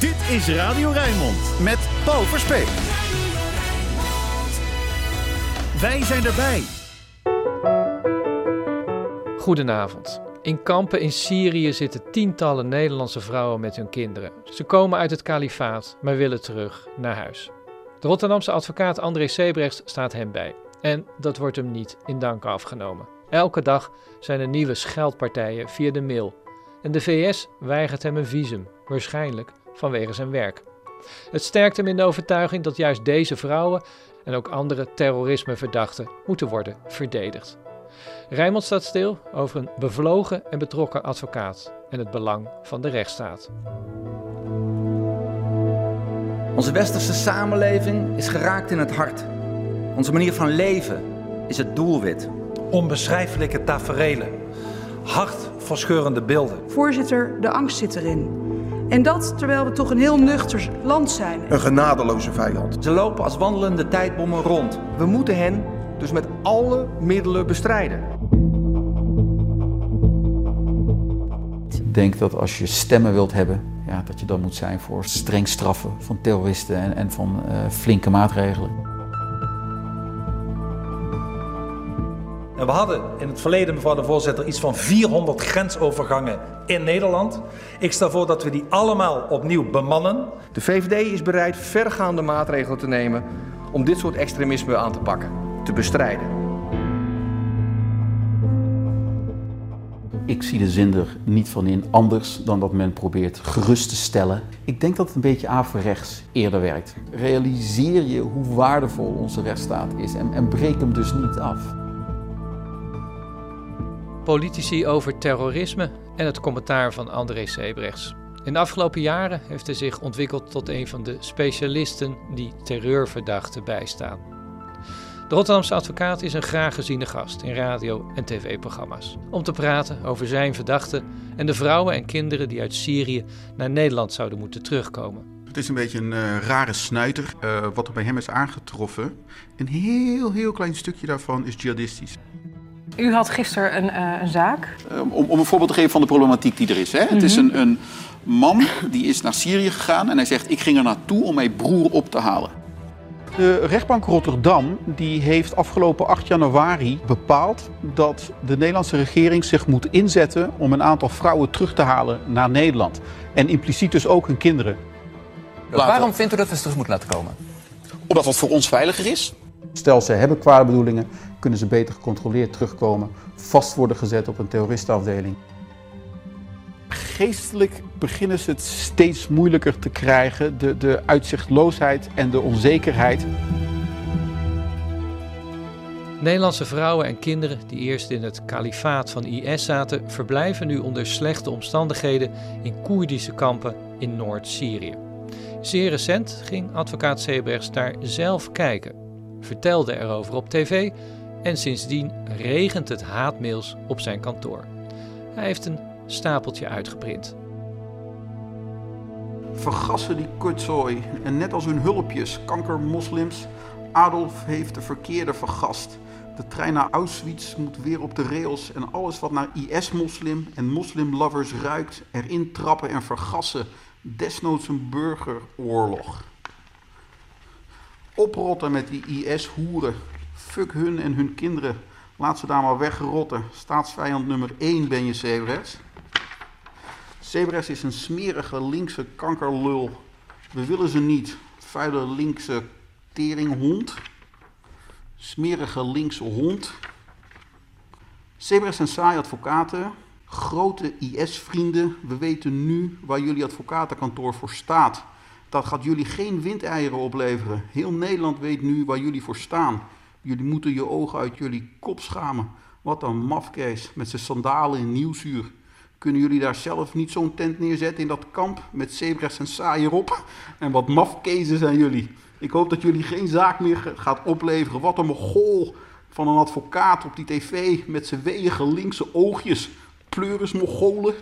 Dit is Radio Rijnmond met Paul Verspeek. Wij zijn erbij. Goedenavond. In kampen in Syrië zitten tientallen Nederlandse vrouwen met hun kinderen. Ze komen uit het kalifaat, maar willen terug naar huis. De Rotterdamse advocaat André Sebrechts staat hem bij. En dat wordt hem niet in dank afgenomen. Elke dag zijn er nieuwe scheldpartijen via de mail. En de VS weigert hem een visum, waarschijnlijk vanwege zijn werk. Het sterkt hem in de overtuiging dat juist deze vrouwen en ook andere terrorismeverdachten moeten worden verdedigd. Rijmond staat stil over een bevlogen en betrokken advocaat en het belang van de rechtsstaat. Onze westerse samenleving is geraakt in het hart. Onze manier van leven is het doelwit. Onbeschrijfelijke taferelen, hartverscheurende beelden. Voorzitter, de angst zit erin. En dat terwijl we toch een heel nuchter land zijn. Een genadeloze vijand. Ze lopen als wandelende tijdbommen rond. We moeten hen dus met alle middelen bestrijden. Ik denk dat als je stemmen wilt hebben, ja, dat je dan moet zijn voor streng straffen van terroristen en, en van uh, flinke maatregelen. En we hadden in het verleden, mevrouw de voorzitter, iets van 400 grensovergangen in Nederland. Ik stel voor dat we die allemaal opnieuw bemannen. De VVD is bereid vergaande maatregelen te nemen om dit soort extremisme aan te pakken, te bestrijden. Ik zie de zin er niet van in anders dan dat men probeert gerust te stellen. Ik denk dat het een beetje averechts eerder werkt. Realiseer je hoe waardevol onze rechtsstaat is en, en breek hem dus niet af. Politici over terrorisme en het commentaar van André Sebrechts. In de afgelopen jaren heeft hij zich ontwikkeld tot een van de specialisten die terreurverdachten bijstaan. De Rotterdamse advocaat is een graag geziene gast in radio- en tv-programma's. Om te praten over zijn verdachten en de vrouwen en kinderen die uit Syrië naar Nederland zouden moeten terugkomen. Het is een beetje een uh, rare snuiter. Uh, wat er bij hem is aangetroffen. Een heel, heel klein stukje daarvan is jihadistisch. U had gisteren een, uh, een zaak. Um, om, om, een voorbeeld te geven van de problematiek die er is. Hè? Mm -hmm. Het is een, een man die is naar Syrië gegaan en hij zegt: Ik ging er naartoe om mijn broer op te halen. De rechtbank Rotterdam die heeft afgelopen 8 januari bepaald dat de Nederlandse regering zich moet inzetten om een aantal vrouwen terug te halen naar Nederland. En impliciet dus ook hun kinderen. Waarom vindt u dat we ze terug moeten laten komen? Omdat het voor ons veiliger is. Stel ze hebben kwade bedoelingen, kunnen ze beter gecontroleerd terugkomen, vast worden gezet op een terroristenafdeling. Geestelijk beginnen ze het steeds moeilijker te krijgen, de, de uitzichtloosheid en de onzekerheid. Nederlandse vrouwen en kinderen die eerst in het kalifaat van IS zaten, verblijven nu onder slechte omstandigheden in Koerdische kampen in Noord-Syrië. Zeer recent ging advocaat Sebrechts daar zelf kijken, vertelde erover op tv en sindsdien regent het haatmails op zijn kantoor. Hij heeft een stapeltje uitgeprint. Vergassen die kutzooi en net als hun hulpjes, kankermoslims, Adolf heeft de verkeerde vergast. De trein naar Auschwitz moet weer op de rails en alles wat naar IS-moslim en moslimlovers ruikt, erin trappen en vergassen. Desnoods een burgeroorlog. Oprotten met die IS-hoeren. Fuck hun en hun kinderen. Laat ze daar maar wegrotten. Staatsvijand nummer 1 ben je, Sebrechts. Sebrechts is een smerige linkse kankerlul. We willen ze niet. Vuile linkse teringhond. Smerige linkse hond. Sebrechts en saai advocaten. Grote IS-vrienden. We weten nu waar jullie advocatenkantoor voor staat. Dat gaat jullie geen windeieren opleveren. Heel Nederland weet nu waar jullie voor staan. Jullie moeten je ogen uit jullie kop schamen. Wat een mafkees met zijn sandalen in nieuwsuur. Kunnen jullie daar zelf niet zo'n tent neerzetten in dat kamp met Sebrechts en saai erop? En wat mafkezen zijn jullie. Ik hoop dat jullie geen zaak meer gaat opleveren. Wat een mogol van een advocaat op die tv met zijn weeige linkse oogjes. Pleuris mogolen.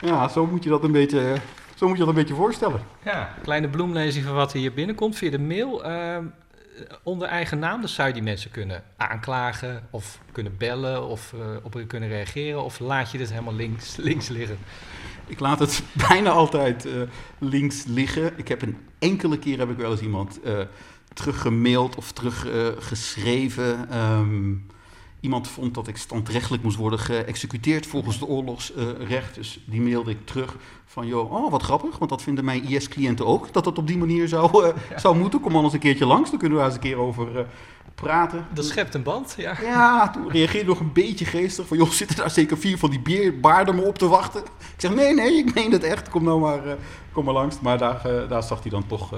Ja, zo moet je dat een beetje, zo moet je dat een beetje voorstellen. Ja, kleine bloemlezing van wat hier binnenkomt via de mail. Uh, onder eigen naam, dus zou je die mensen kunnen aanklagen of kunnen bellen of uh, op kunnen reageren? Of laat je dit helemaal links, links liggen? Ik laat het bijna altijd uh, links liggen. Ik heb een enkele keer heb ik wel eens iemand uh, teruggemaild of teruggeschreven. Um, Iemand vond dat ik standrechtelijk moest worden geëxecuteerd volgens de oorlogsrecht. dus die mailde ik terug van, joh, oh wat grappig, want dat vinden mijn IS-cliënten ook. Dat dat op die manier zou, uh, zou moeten. Kom dan eens een keertje langs, dan kunnen we eens een keer over uh, praten. Dat schept een band, ja. Ja, toen reageerde nog een beetje geestig. Van, joh, zitten daar zeker vier van die beerbaarden me op te wachten? Ik zeg, nee, nee, ik meen het echt. Kom nou maar, uh, kom maar langs. Maar daar, daar zag hij dan toch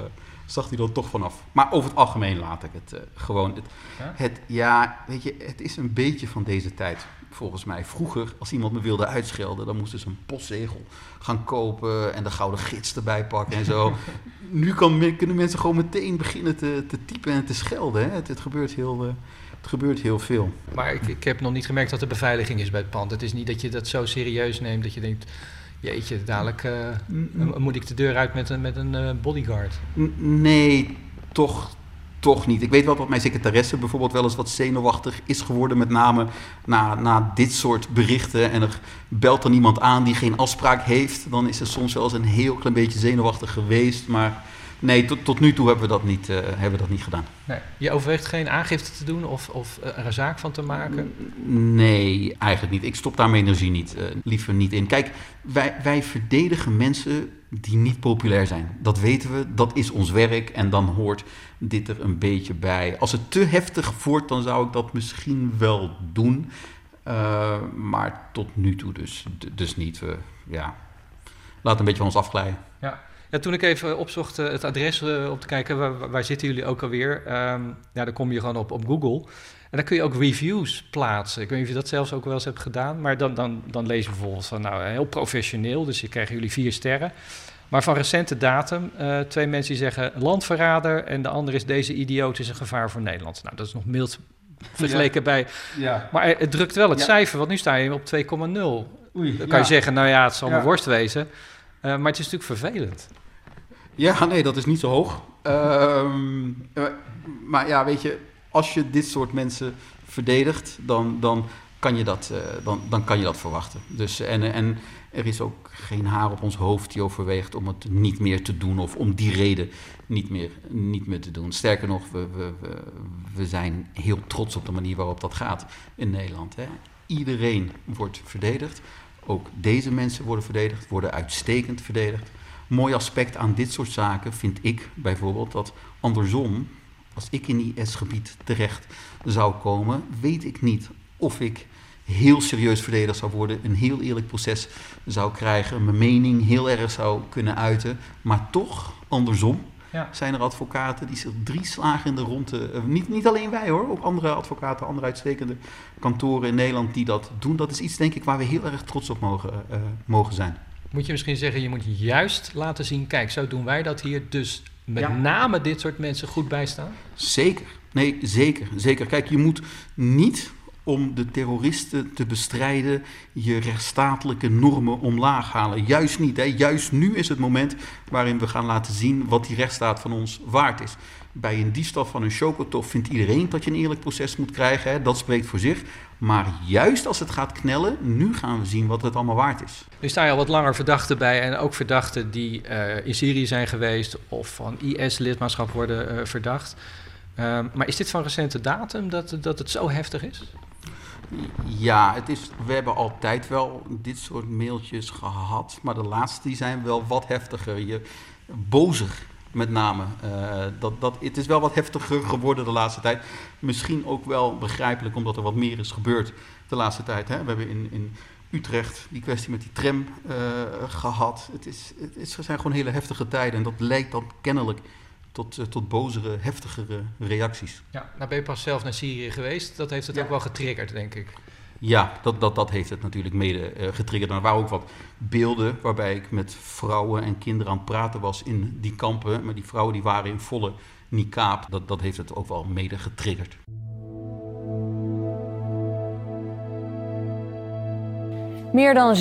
zag hij er toch vanaf. Maar over het algemeen laat ik het uh, gewoon. Het ja? het ja? weet je, het is een beetje van deze tijd. Volgens mij. Vroeger, als iemand me wilde uitschelden, dan moesten ze een postzegel gaan kopen en de gouden gids erbij pakken en zo. nu kan, kunnen mensen gewoon meteen beginnen te, te typen en te schelden. Hè? Het, het, gebeurt heel, uh, het gebeurt heel veel. Maar ik, ik heb nog niet gemerkt dat er beveiliging is bij het pand. Het is niet dat je dat zo serieus neemt dat je denkt Jeetje, dadelijk uh, moet ik de deur uit met een, met een uh, bodyguard. Nee, toch, toch niet. Ik weet wel dat mijn secretaresse bijvoorbeeld wel eens wat zenuwachtig is geworden, met name na, na dit soort berichten. En er belt dan iemand aan die geen afspraak heeft. Dan is ze soms wel eens een heel klein beetje zenuwachtig geweest. Maar Nee, tot, tot nu toe hebben we dat niet, uh, hebben we dat niet gedaan. Nee. Je overweegt geen aangifte te doen of, of er een zaak van te maken? Nee, eigenlijk niet. Ik stop daar mijn energie niet, uh, liever niet in. Kijk, wij, wij verdedigen mensen die niet populair zijn. Dat weten we, dat is ons werk en dan hoort dit er een beetje bij. Als het te heftig wordt, dan zou ik dat misschien wel doen. Uh, maar tot nu toe dus, dus niet. Uh, ja. Laat een beetje van ons afglijden. Ja. Ja, toen ik even opzocht uh, het adres uh, op te kijken, waar, waar, zitten jullie ook alweer? Um, ja, dan kom je gewoon op, op Google. En dan kun je ook reviews plaatsen. Ik weet niet of je dat zelfs ook wel eens hebt gedaan. Maar dan, dan, dan lees je bijvoorbeeld van, nou, heel professioneel. Dus je krijgt jullie vier sterren. Maar van recente datum, uh, twee mensen die zeggen landverrader... en de andere is deze idioot is een gevaar voor Nederland. Nou, dat is nog mild vergeleken ja. bij... Ja. Maar het drukt wel het ja. cijfer, want nu sta je op 2,0. Dan kan je zeggen, nou ja, het zal mijn worst wezen. Uh, maar het is natuurlijk vervelend. Ja, nee, dat is niet zo hoog. Uh, maar ja, weet je, als je dit soort mensen verdedigt, dan, dan, kan, je dat, uh, dan, dan kan je dat verwachten. Dus, en, en er is ook geen haar op ons hoofd die overweegt om het niet meer te doen of om die reden niet meer, niet meer te doen. Sterker nog, we, we, we, we zijn heel trots op de manier waarop dat gaat in Nederland. Hè. Iedereen wordt verdedigd. Ook deze mensen worden verdedigd, worden uitstekend verdedigd mooi aspect aan dit soort zaken vind ik bijvoorbeeld dat andersom, als ik in IS-gebied terecht zou komen, weet ik niet of ik heel serieus verdedigd zou worden, een heel eerlijk proces zou krijgen, mijn mening heel erg zou kunnen uiten, maar toch andersom. Ja. Zijn er advocaten die zich drie slagen in de ronde. Uh, niet, niet alleen wij hoor, ook andere advocaten, andere uitstekende kantoren in Nederland die dat doen. Dat is iets, denk ik, waar we heel erg trots op mogen, uh, mogen zijn moet je misschien zeggen, je moet juist laten zien, kijk, zo doen wij dat hier. Dus met name dit soort mensen goed bijstaan? Zeker. Nee, zeker. Zeker. Kijk, je moet niet om de terroristen te bestrijden je rechtsstatelijke normen omlaag halen. Juist niet. Hè. Juist nu is het moment waarin we gaan laten zien wat die rechtsstaat van ons waard is. Bij een diefstal van een chocotof vindt iedereen dat je een eerlijk proces moet krijgen. Hè. Dat spreekt voor zich. Maar juist als het gaat knellen, nu gaan we zien wat het allemaal waard is. Nu sta je al wat langer verdachten bij en ook verdachten die uh, in Syrië zijn geweest of van IS-lidmaatschap worden uh, verdacht. Uh, maar is dit van recente datum dat, dat het zo heftig is? Ja, het is, we hebben altijd wel dit soort mailtjes gehad, maar de laatste die zijn wel wat heftiger. Je, bozer met name. Uh, dat, dat, het is wel wat heftiger geworden de laatste tijd. Misschien ook wel begrijpelijk, omdat er wat meer is gebeurd de laatste tijd. Hè? We hebben in, in Utrecht die kwestie met die tram uh, gehad. Het, is, het, is, het zijn gewoon hele heftige tijden. En dat leidt dan kennelijk tot, uh, tot bozere, heftigere reacties. Ja, nou ben je pas zelf naar Syrië geweest. Dat heeft het ja. ook wel getriggerd, denk ik. Ja, dat, dat, dat heeft het natuurlijk mede uh, getriggerd. En er waren ook wat beelden waarbij ik met vrouwen en kinderen aan het praten was in die kampen. Maar die vrouwen die waren in volle niqab. Dat, dat heeft het ook wel mede getriggerd. Meer dan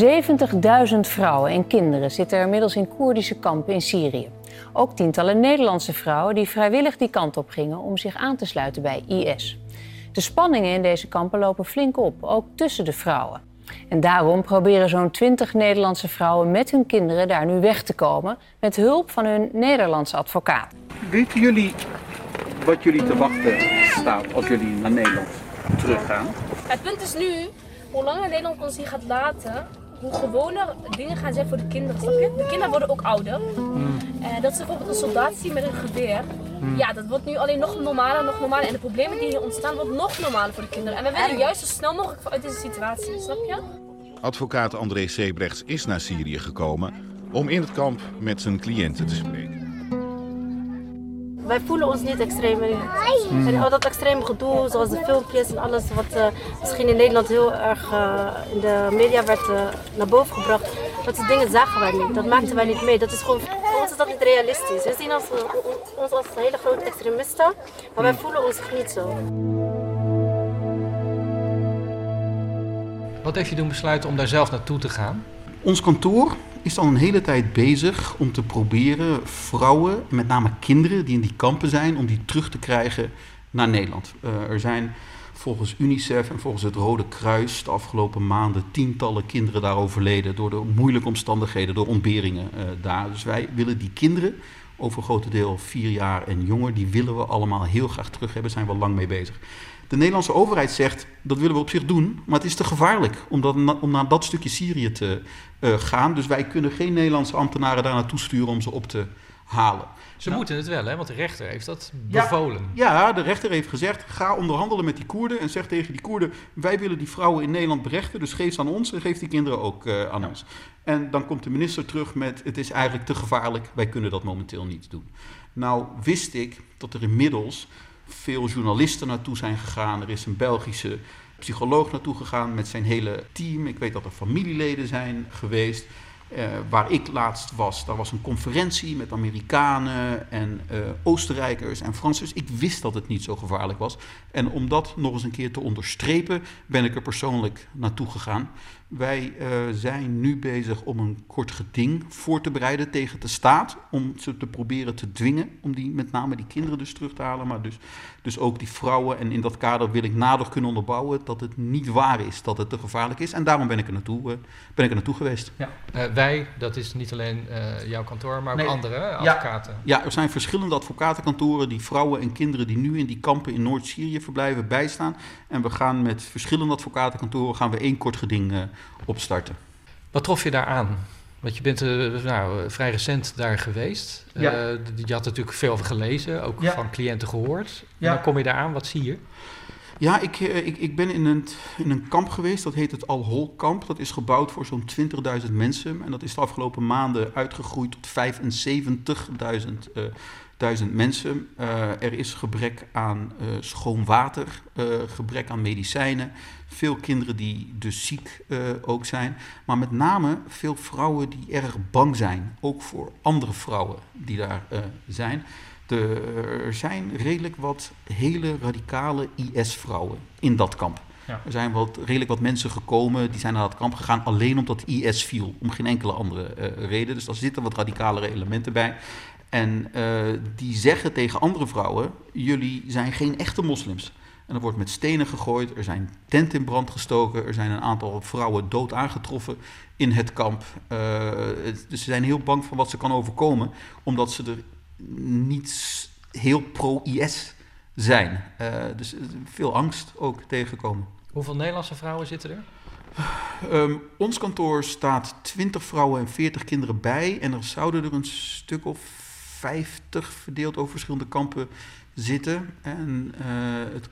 70.000 vrouwen en kinderen zitten er inmiddels in Koerdische kampen in Syrië. Ook tientallen Nederlandse vrouwen die vrijwillig die kant op gingen om zich aan te sluiten bij IS. De spanningen in deze kampen lopen flink op, ook tussen de vrouwen. En daarom proberen zo'n 20 Nederlandse vrouwen met hun kinderen daar nu weg te komen met hulp van hun Nederlandse advocaat. Weten jullie wat jullie te wachten staat als jullie naar Nederland teruggaan? Het punt is nu, hoe langer Nederland ons hier gaat laten, hoe gewoner dingen gaan zijn voor de kinderen. Snap je? De kinderen worden ook ouder. Hmm. Eh, dat ze bijvoorbeeld een soldaat zien met een geweer. Ja, dat wordt nu alleen nog normaler, nog normaler. En de problemen die hier ontstaan, worden nog normaler voor de kinderen. En we willen juist zo snel mogelijk uit deze situatie. Snap je? Advocaat André Sebrechts is naar Syrië gekomen om in het kamp met zijn cliënten te spreken. Wij voelen ons niet extreem. En al dat extreme gedoe, zoals de filmpjes en alles wat eh, misschien in Nederland heel erg eh, in de media werd eh, naar boven gebracht. Dat soort dingen zagen wij niet. Dat maakten wij niet mee. Dat is gewoon, voor ons is dat niet realistisch. We zien ons, ons als hele grote extremisten, maar wij voelen ons niet zo. Wat heeft je doen besluiten om daar zelf naartoe te gaan? Ons kantoor is al een hele tijd bezig om te proberen vrouwen, met name kinderen die in die kampen zijn, om die terug te krijgen naar Nederland. Uh, er zijn volgens UNICEF en volgens het Rode Kruis de afgelopen maanden tientallen kinderen daar overleden door de moeilijke omstandigheden, door ontberingen uh, daar. Dus wij willen die kinderen, over een grote deel vier jaar en jonger, die willen we allemaal heel graag terug hebben, zijn we lang mee bezig. De Nederlandse overheid zegt dat willen we op zich doen, maar het is te gevaarlijk om, dat, om naar dat stukje Syrië te uh, gaan. Dus wij kunnen geen Nederlandse ambtenaren daar naartoe sturen om ze op te halen. Ze nou, moeten het wel, hè? want de rechter heeft dat bevolen. Ja, ja, de rechter heeft gezegd: ga onderhandelen met die Koerden en zeg tegen die Koerden: wij willen die vrouwen in Nederland berechten, dus geef ze aan ons en geef die kinderen ook uh, aan ja. ons. En dan komt de minister terug met: het is eigenlijk te gevaarlijk, wij kunnen dat momenteel niet doen. Nou, wist ik dat er inmiddels veel journalisten naartoe zijn gegaan. Er is een Belgische psycholoog naartoe gegaan met zijn hele team. Ik weet dat er familieleden zijn geweest. Uh, waar ik laatst was, daar was een conferentie met Amerikanen en uh, Oostenrijkers en Fransers. Ik wist dat het niet zo gevaarlijk was. En om dat nog eens een keer te onderstrepen, ben ik er persoonlijk naartoe gegaan. Wij uh, zijn nu bezig om een kort geding voor te bereiden tegen de staat. Om ze te proberen te dwingen, om die, met name die kinderen dus terug te halen. Maar dus, dus ook die vrouwen. En in dat kader wil ik nader kunnen onderbouwen dat het niet waar is dat het te gevaarlijk is. En daarom ben ik er naartoe, uh, ben ik er naartoe geweest. Ja. Uh, wij, dat is niet alleen jouw kantoor, maar ook nee. andere advocaten. Ja, ja, er zijn verschillende advocatenkantoren die vrouwen en kinderen die nu in die kampen in Noord-Syrië verblijven bijstaan. En we gaan met verschillende advocatenkantoren gaan we één kort geding opstarten. Wat trof je daar aan? Want je bent uh, nou, vrij recent daar geweest. Ja. Uh, je had natuurlijk veel gelezen, ook ja. van cliënten gehoord. Ja. En dan kom je daar aan, wat zie je? Ja, ik, ik, ik ben in een, in een kamp geweest, dat heet het Al-Hol kamp. Dat is gebouwd voor zo'n 20.000 mensen. En dat is de afgelopen maanden uitgegroeid tot 75.000 uh, duizend mensen. Uh, er is gebrek aan uh, schoon water, uh, gebrek aan medicijnen. Veel kinderen die dus ziek ook zijn. Maar met name veel vrouwen die erg bang zijn. Ook voor andere vrouwen die daar zijn. Er zijn redelijk wat hele radicale IS-vrouwen in dat kamp. Ja. Er zijn wat, redelijk wat mensen gekomen, die zijn naar dat kamp gegaan alleen omdat IS viel. Om geen enkele andere uh, reden. Dus daar zitten wat radicalere elementen bij. En uh, die zeggen tegen andere vrouwen: jullie zijn geen echte moslims. En er wordt met stenen gegooid, er zijn tenten in brand gestoken, er zijn een aantal vrouwen dood aangetroffen in het kamp. Uh, dus ze zijn heel bang van wat ze kan overkomen, omdat ze er niet heel pro-IS zijn. Uh, dus veel angst ook tegenkomen. Hoeveel Nederlandse vrouwen zitten er? Um, ons kantoor staat 20 vrouwen en 40 kinderen bij. En er zouden er een stuk of 50 verdeeld over verschillende kampen zitten. En uh, het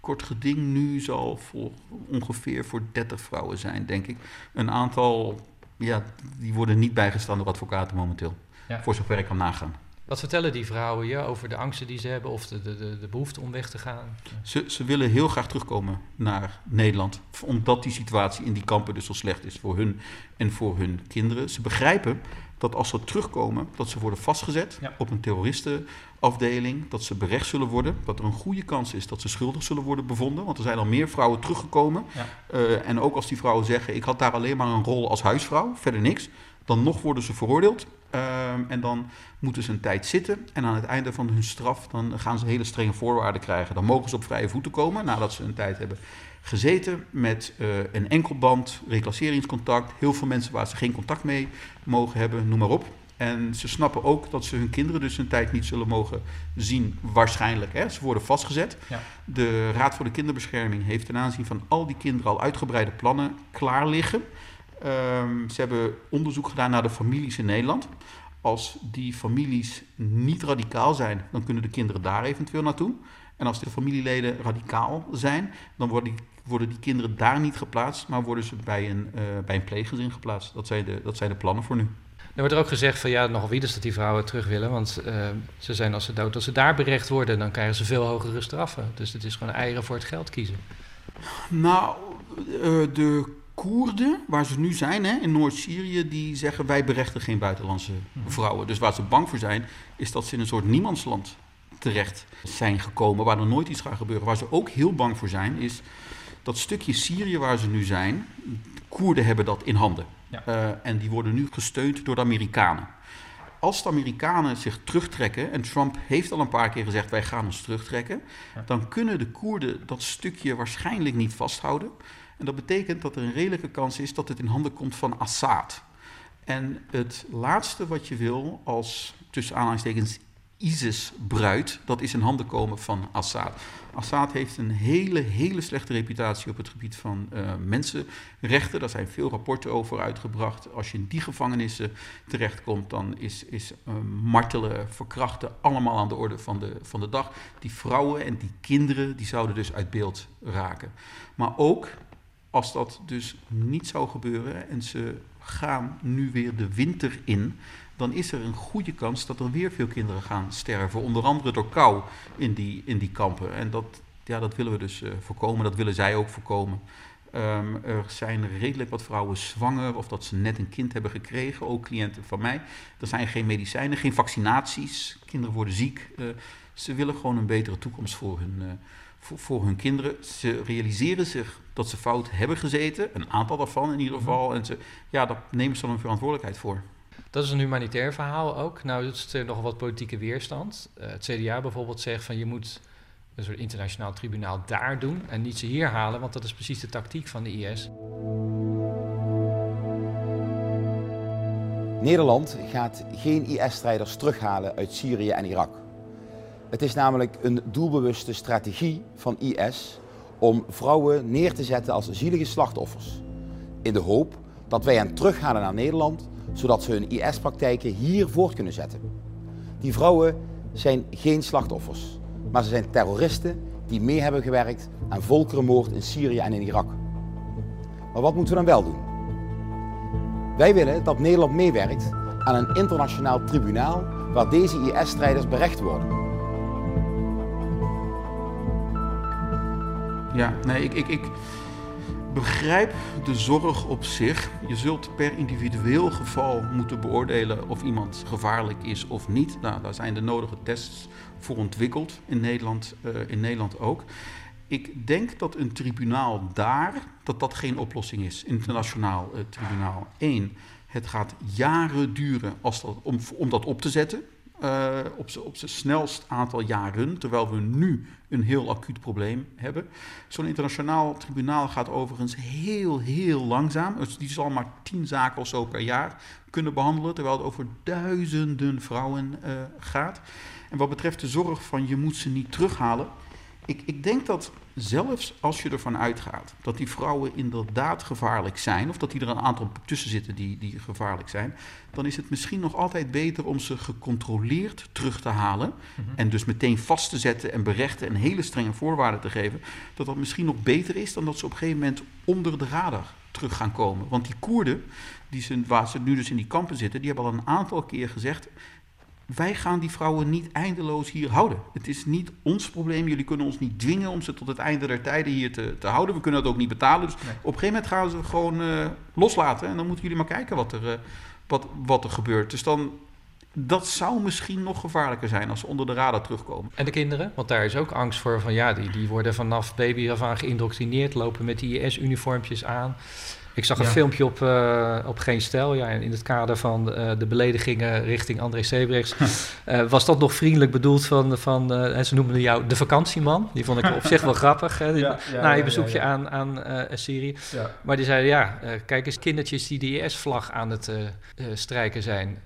kort geding nu zal voor ongeveer voor 30 vrouwen zijn, denk ik. Een aantal, ja, die worden niet bijgestaan door advocaten momenteel. Ja. Voor zover ik kan nagaan. Wat vertellen die vrouwen je over de angsten die ze hebben of de, de, de behoefte om weg te gaan? Ze, ze willen heel graag terugkomen naar Nederland, omdat die situatie in die kampen dus zo slecht is voor hun en voor hun kinderen. Ze begrijpen dat als ze terugkomen, dat ze worden vastgezet op een terroristenafdeling, dat ze berecht zullen worden, dat er een goede kans is dat ze schuldig zullen worden bevonden, want er zijn al meer vrouwen teruggekomen. Ja. Eh, en ook als die vrouwen zeggen, ik had daar alleen maar een rol als huisvrouw, verder niks, dan nog worden ze veroordeeld. Ehm, en dan moeten ze een tijd zitten. En aan het einde van hun straf dan gaan ze hele strenge voorwaarden krijgen. Dan mogen ze op vrije voeten komen nadat ze een tijd hebben gezeten met uh, een enkelband, reclasseringscontact. Heel veel mensen waar ze geen contact mee mogen hebben, noem maar op. En ze snappen ook dat ze hun kinderen dus een tijd niet zullen mogen zien, waarschijnlijk. Hè. Ze worden vastgezet. Ja. De Raad voor de Kinderbescherming heeft ten aanzien van al die kinderen al uitgebreide plannen klaar liggen. Um, ze hebben onderzoek gedaan naar de families in Nederland. Als die families niet radicaal zijn, dan kunnen de kinderen daar eventueel naartoe. En als de familieleden radicaal zijn, dan worden die, worden die kinderen daar niet geplaatst, maar worden ze bij een, uh, bij een pleeggezin geplaatst. Dat zijn, de, dat zijn de plannen voor nu. Er wordt er ook gezegd van ja, nogal wie dus dat die vrouwen terug willen. Want uh, ze zijn als ze dood, als ze daar berecht worden, dan krijgen ze veel hogere straffen. Dus het is gewoon eieren voor het geld kiezen. Nou, uh, de Koerden, waar ze nu zijn hè, in Noord-Syrië, die zeggen wij berechten geen buitenlandse vrouwen. Dus waar ze bang voor zijn, is dat ze in een soort niemandsland terecht zijn gekomen, waar er nooit iets gaat gebeuren. Waar ze ook heel bang voor zijn, is dat stukje Syrië waar ze nu zijn, Koerden hebben dat in handen. Ja. Uh, en die worden nu gesteund door de Amerikanen. Als de Amerikanen zich terugtrekken, en Trump heeft al een paar keer gezegd wij gaan ons terugtrekken, Ja. dan kunnen de Koerden dat stukje waarschijnlijk niet vasthouden. En dat betekent dat er een redelijke kans is dat het in handen komt van Assad. En het laatste wat je wil als, tussen aanhalingstekens, ISIS-bruid, dat is in handen komen van Assad. Assad heeft een hele, hele slechte reputatie op het gebied van uh, mensenrechten. Daar zijn veel rapporten over uitgebracht. Als je in die gevangenissen terechtkomt, dan is, is uh, martelen, verkrachten allemaal aan de orde van de, van de dag. Die vrouwen en die kinderen, die zouden dus uit beeld raken. Maar ook als dat dus niet zou gebeuren en ze gaan nu weer de winter in, dan is er een goede kans dat er weer veel kinderen gaan sterven. Onder andere door kou in die, in die kampen. En dat, ja, dat willen we dus uh, voorkomen, dat willen zij ook voorkomen. Um, er zijn redelijk wat vrouwen zwanger of dat ze net een kind hebben gekregen, ook cliënten van mij. Er zijn geen medicijnen, geen vaccinaties, kinderen worden ziek. Uh, ze willen gewoon een betere toekomst voor hun, uh, voor, voor, hun kinderen. Ze realiseren zich dat ze fout hebben gezeten, een aantal daarvan in ieder geval. En ze, ja, daar nemen ze dan een verantwoordelijkheid voor. Dat is een humanitair verhaal ook. Nou is er nog wat politieke weerstand. Uh, het CDA bijvoorbeeld zegt van je moet een soort internationaal tribunaal daar doen en niet ze hier halen, want dat is precies de tactiek van de IS. Nederland gaat geen IS-strijders terughalen uit Syrië en Irak. Het is namelijk een doelbewuste strategie van IS om vrouwen neer te zetten als zielige slachtoffers. In de hoop dat wij hen terughalen naar Nederland, zodat ze hun IS-praktijken hier voort kunnen zetten. Die vrouwen zijn geen slachtoffers, maar ze zijn terroristen die mee hebben gewerkt aan volkerenmoord in Syrië en in Irak. Maar wat moeten we dan wel doen? Wij willen dat Nederland meewerkt aan een internationaal tribunaal waar deze IS-strijders berecht worden. Ja, nee, ik, ik, ik begrijp de zorg op zich. Je zult per individueel geval moeten beoordelen of iemand gevaarlijk is of niet. Nou, daar zijn de nodige tests voor ontwikkeld, in Nederland, uh, in Nederland ook. Ik denk dat een tribunaal daar, dat dat geen oplossing is, internationaal uh, tribunaal. Eén, het gaat jaren duren als dat, om, om dat op te zetten. Uh, op zijn snelst aantal jaren, terwijl we nu een heel acuut probleem hebben. Zo'n internationaal tribunaal gaat overigens heel, heel langzaam. Dus die zal maar tien zaken of zo per jaar kunnen behandelen, terwijl het over duizenden vrouwen uh, gaat. En wat betreft de zorg van je moet ze niet terughalen. Ik, ik denk dat zelfs als je ervan uitgaat dat die vrouwen inderdaad gevaarlijk zijn, of dat die er een aantal tussen zitten die, die gevaarlijk zijn, dan is het misschien nog altijd beter om ze gecontroleerd terug te halen. Mm-hmm. En dus meteen vast te zetten en berechten en hele strenge voorwaarden te geven. Dat dat misschien nog beter is dan dat ze op een gegeven moment onder de radar terug gaan komen. Want die Koerden, die ze, waar ze nu dus in die kampen zitten, die hebben al een aantal keer gezegd. Wij gaan die vrouwen niet eindeloos hier houden. Het is niet ons probleem. Jullie kunnen ons niet dwingen om ze tot het einde der tijden hier te, te houden. We kunnen dat ook niet betalen. Dus op een gegeven moment gaan ze gewoon uh, loslaten. En dan moeten jullie maar kijken wat er, uh, wat, wat er gebeurt. Dus dan, dat zou misschien nog gevaarlijker zijn als ze onder de radar terugkomen. En de kinderen? Want daar is ook angst voor van ja, die, die worden vanaf baby af aan geïndoctrineerd, lopen met die IS-uniformpjes aan. Ik zag een ja. filmpje op, uh, op Geen Stijl, ja, in het kader van uh, de beledigingen richting André Sebrechts. uh, was dat nog vriendelijk bedoeld van, van ze noemden jou de vakantieman. Die vond ik op zich wel grappig, hè, ja, ja, na je bezoekje aan, aan Syrië. Maar die zeiden, ja, kijk eens, kindertjes die de IS-vlag aan het strijken zijn.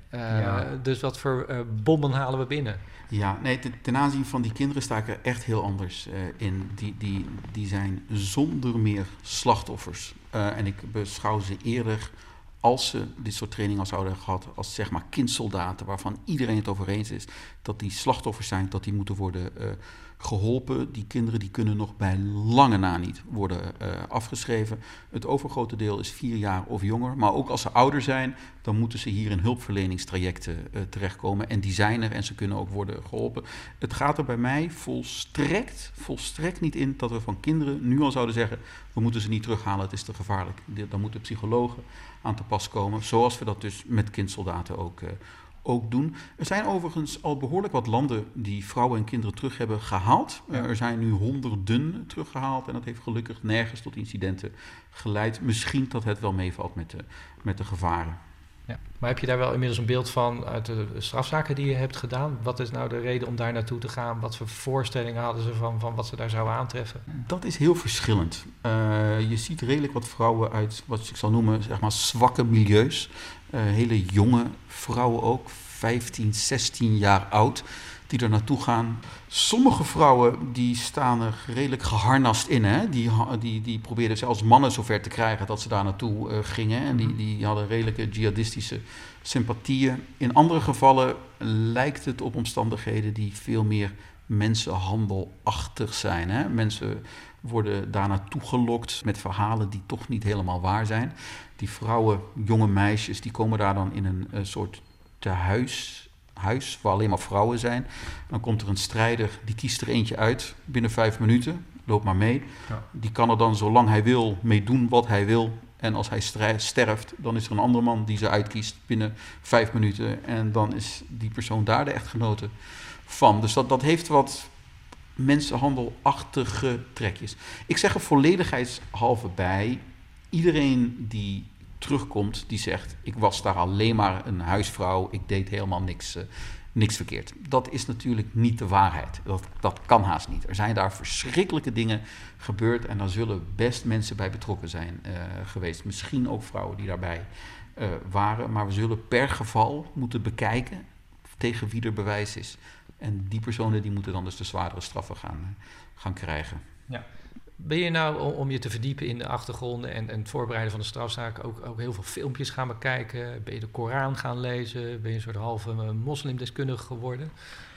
Dus wat voor bommen halen we binnen? Ja, nee, ten, aanzien van die kinderen sta ik er echt heel anders uh, in. Die, die, die zijn zonder meer slachtoffers. Uh, en ik beschouw ze eerder, als ze dit soort trainingen zouden gehad, als zeg maar kindsoldaten, waarvan iedereen het over eens is dat die slachtoffers zijn, dat die moeten worden uh, geholpen. Die kinderen die kunnen nog bij lange na niet worden uh, afgeschreven. Het overgrote deel is vier jaar of jonger. Maar ook als ze ouder zijn, dan moeten ze hier in hulpverleningstrajecten uh, terechtkomen. En die zijn er en ze kunnen ook worden geholpen. Het gaat er bij mij volstrekt, volstrekt niet in dat we van kinderen nu al zouden zeggen... we moeten ze niet terughalen, het is te gevaarlijk. Dan moeten psychologen aan te pas komen. Zoals we dat dus met kindsoldaten ook... Uh, ook doen. Er zijn overigens al behoorlijk wat landen die vrouwen en kinderen terug hebben gehaald. Ja. Er zijn nu honderden teruggehaald en dat heeft gelukkig nergens tot incidenten geleid. Misschien dat het wel meevalt met de, met de gevaren. Ja. Maar heb je daar wel inmiddels een beeld van uit de strafzaken die je hebt gedaan? Wat is nou de reden om daar naartoe te gaan? Wat voor voorstellingen hadden ze van, van wat ze daar zouden aantreffen? Dat is heel verschillend. Uh, je ziet redelijk wat vrouwen uit wat ik zal noemen zeg maar zwakke milieus. Uh, hele jonge vrouwen ook, 15, 16 jaar oud, die er naartoe gaan. Sommige vrouwen die staan er redelijk geharnast in. Hè? Die, die, die probeerden zelfs mannen zover te krijgen dat ze daar naartoe uh, gingen. En die, die hadden redelijke jihadistische sympathieën. In andere gevallen lijkt het op omstandigheden die veel meer mensenhandelachtig zijn. Hè? Mensen worden daar naartoe gelokt met verhalen die toch niet helemaal waar zijn. Die vrouwen, jonge meisjes, die komen daar dan in een, een soort tehuis, huis waar alleen maar vrouwen zijn. Dan komt er een strijder, die kiest er eentje uit binnen vijf minuten. Loop maar mee. Ja. Die kan er dan zolang hij wil mee doen wat hij wil. En als hij sterft, dan is er een andere man die ze uitkiest binnen vijf minuten. En dan is die persoon daar de echtgenote van. Dus dat, dat heeft wat mensenhandelachtige trekjes. Ik zeg er volledigheidshalve bij. Iedereen die terugkomt, die zegt: Ik was daar alleen maar een huisvrouw, ik deed helemaal niks, uh, niks verkeerd. Dat is natuurlijk niet de waarheid. Dat, dat kan haast niet. Er zijn daar verschrikkelijke dingen gebeurd en daar zullen best mensen bij betrokken zijn uh, geweest. Misschien ook vrouwen die daarbij uh, waren. Maar we zullen per geval moeten bekijken tegen wie er bewijs is. En die personen die moeten dan dus de zwaardere straffen gaan, gaan krijgen. Ja. Ben je nou, om je te verdiepen in de achtergronden en, en het voorbereiden van de strafzaak, ook, ook heel veel filmpjes gaan bekijken? Ben je de Koran gaan lezen? Ben je een soort halve moslimdeskundige geworden?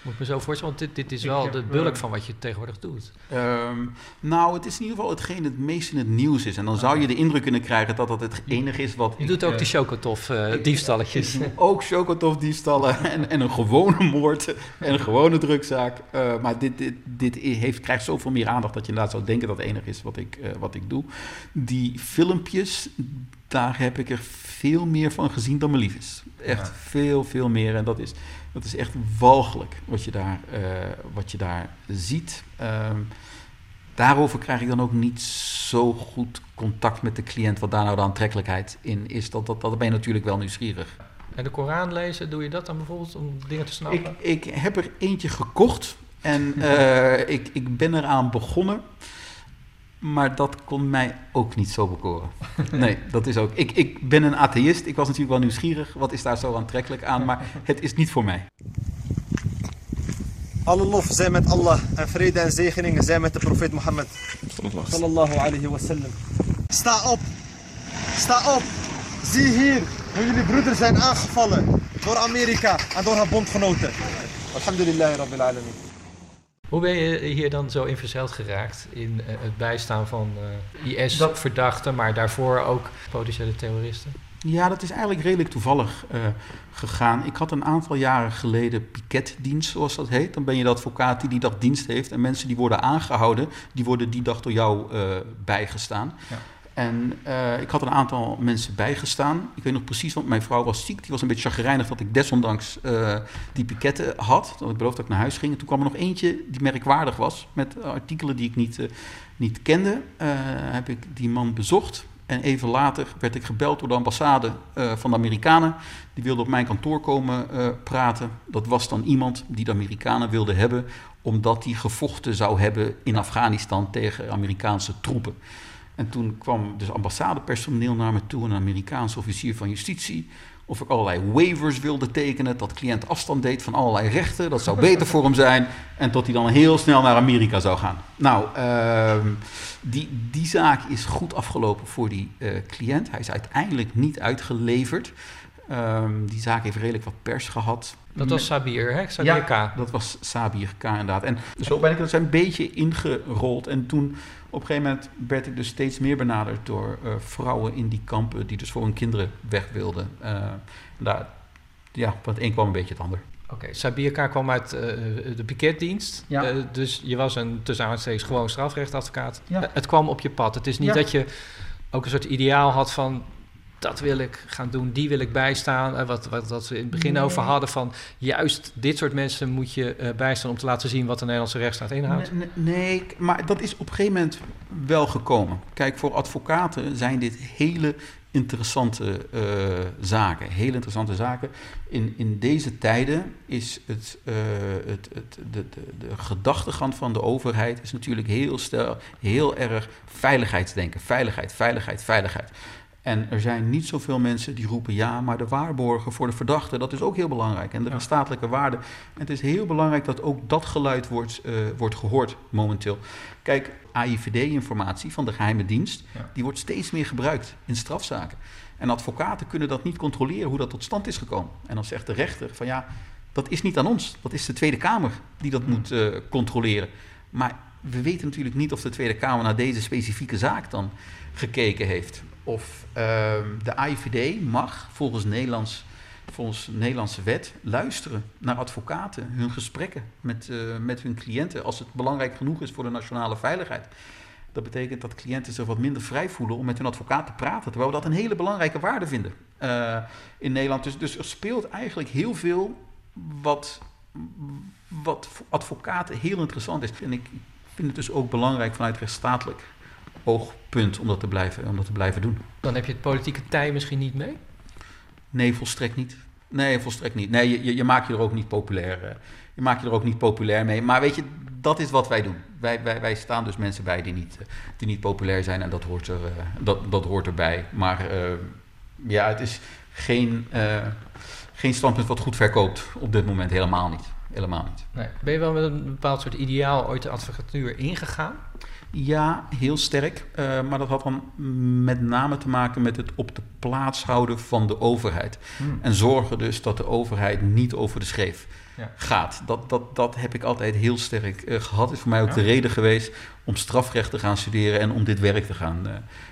Moet ik me zo voorstellen, want dit, dit is wel de bulk van wat je tegenwoordig doet. Um, nou, het is in ieder geval hetgeen het meest in het nieuws is. En dan zou je de indruk kunnen krijgen dat dat het enige is wat... Je doet ook uh, die chocotof-diefstalletjes. Uh, ook chocotof-diefstallen en, en een gewone moord en een gewone drugzaak. Uh, maar dit, dit, dit heeft, krijgt zoveel meer aandacht dat je inderdaad zou denken dat het enige is wat ik, wat ik doe. Die filmpjes, daar heb ik er veel meer van gezien dan me lief is. Echt ja. veel, veel meer. En dat is, dat is echt walgelijk wat je daar, uh, wat je daar ziet. Um, daarover krijg ik dan ook niet zo goed contact met de cliënt, wat daar nou de aantrekkelijkheid in is. Dat, dat, dat ben je natuurlijk wel nieuwsgierig. En de Koran lezen, doe je dat dan bijvoorbeeld om dingen te snappen? Ik, ik heb er eentje gekocht en uh, ik, ik ben eraan begonnen. Maar dat kon mij ook niet zo bekoren. Nee, dat is ook. Ik, ik ben een atheïst. Ik was natuurlijk wel nieuwsgierig. Wat is daar zo aantrekkelijk aan? Maar het is niet voor mij. Alle lof zijn met Allah en vrede en zegeningen zijn met de profeet Mohammed. Sallallahu alayhi wa sallam. Sta op. Sta op. Zie hier hoe jullie broeders zijn aangevallen door Amerika en door haar bondgenoten. Alhamdulillah rabbil alamin. Hoe ben je hier dan zo in verzeild geraakt in uh, het bijstaan van uh, IS-verdachten, maar daarvoor ook potentiële terroristen? Ja, dat is eigenlijk redelijk toevallig uh, gegaan. Ik had een aantal jaren geleden piketdienst, zoals dat heet. Dan ben je de advocaat die die dag dienst heeft. En mensen die worden aangehouden, die worden die dag door jou uh, bijgestaan. Ja. En uh, ik had een aantal mensen bijgestaan. Ik weet nog precies, want mijn vrouw was ziek. Die was een beetje chagrijnig dat ik desondanks uh, die piketten had. Dat ik beloofde dat ik naar huis ging. En toen kwam er nog eentje die merkwaardig was. Met artikelen die ik niet, niet kende. heb ik die man bezocht. En even later werd ik gebeld door de ambassade van de Amerikanen. Die wilde op mijn kantoor komen praten. Dat was dan iemand die de Amerikanen wilden hebben. Omdat die gevochten zou hebben in Afghanistan tegen Amerikaanse troepen. En toen kwam dus ambassadepersoneel naar me toe, een Amerikaanse officier van justitie. Of ik allerlei waivers wilde tekenen, dat cliënt afstand deed van allerlei rechten. Dat zou beter voor hem zijn. En tot hij dan heel snel naar Amerika zou gaan. Nou, uh, die, die zaak is goed afgelopen voor die uh, cliënt. Hij is uiteindelijk niet uitgeleverd. Um, die zaak heeft redelijk wat pers gehad. Dat was Sabir, hè? Sabir ja, K. dat was Sabir K inderdaad. En zo ben ik er een beetje ingerold. En toen op een gegeven moment werd ik dus steeds meer benaderd door uh, vrouwen in die kampen die dus voor hun kinderen weg wilden. Uh, daar, ja, van het een kwam een beetje het ander. Oké, okay, Sabirka kwam uit uh, de piketdienst. Ja. dus je was een tussen aanstekens gewoon strafrechtadvocaat. Ja. het kwam op je pad. Het is niet ja. dat je ook een soort ideaal had van dat wil ik gaan doen, die wil ik bijstaan. wat, wat, wat we in het begin nee. over hadden van juist dit soort mensen moet je uh, bijstaan om te laten zien wat de Nederlandse rechtsstaat inhoudt. Nee, nee, maar dat is op een gegeven moment wel gekomen. Kijk, voor advocaten zijn dit hele interessante uh, zaken. Hele interessante zaken. In, in deze tijden is het, uh, het, het, de, de, de gedachtegang van de overheid is natuurlijk heel, stel, heel erg veiligheidsdenken. Veiligheid, veiligheid, veiligheid. En er zijn niet zoveel mensen die roepen ja, maar de waarborgen voor de verdachte, dat is ook heel belangrijk. En de rechtsstatelijke waarde. En het is heel belangrijk dat ook dat geluid wordt, uh, wordt gehoord momenteel. Kijk, AIVD-informatie van de geheime dienst, ja. die wordt steeds meer gebruikt in strafzaken. En advocaten kunnen dat niet controleren hoe dat tot stand is gekomen. En dan zegt de rechter van ja, dat is niet aan ons. Dat is de Tweede Kamer die dat moet uh, controleren. Maar we weten natuurlijk niet of de Tweede Kamer naar deze specifieke zaak dan gekeken heeft. Of uh, de AIVD mag volgens, Nederlands, volgens Nederlandse wet luisteren naar advocaten, hun gesprekken met, uh, met hun cliënten, als het belangrijk genoeg is voor de nationale veiligheid. Dat betekent dat cliënten zich wat minder vrij voelen om met hun advocaat te praten, terwijl we dat een hele belangrijke waarde vinden uh, in Nederland. Dus, dus er speelt eigenlijk heel veel wat, wat voor advocaten heel interessant is. En ik vind het dus ook belangrijk vanuit rechtsstatelijk oogpunt om dat te blijven, om dat te blijven doen. Dan heb je het politieke tij misschien niet mee? Nee, volstrekt niet. Nee, volstrekt niet. Nee, je, je, je maakt je er ook niet populair. Uh, je maakt je er ook niet populair mee. Maar weet je, dat is wat wij doen. Wij, wij, wij staan dus mensen bij die niet, die niet populair zijn en dat hoort, er, uh, dat, dat hoort erbij. Maar uh, ja, het is geen, geen standpunt wat goed verkoopt op dit moment. Helemaal niet. Helemaal niet. Nee. Ben je wel met een bepaald soort ideaal ooit de advocatuur ingegaan? Ja, heel sterk. Uh, maar dat had dan met name te maken met het op de plaats houden van de overheid. Hmm. En zorgen dus dat de overheid niet over de scheef ja. gaat. Dat, dat, dat heb ik altijd heel sterk uh, gehad. is voor mij ook ja. de reden geweest om strafrecht te gaan studeren en om dit werk te gaan, uh,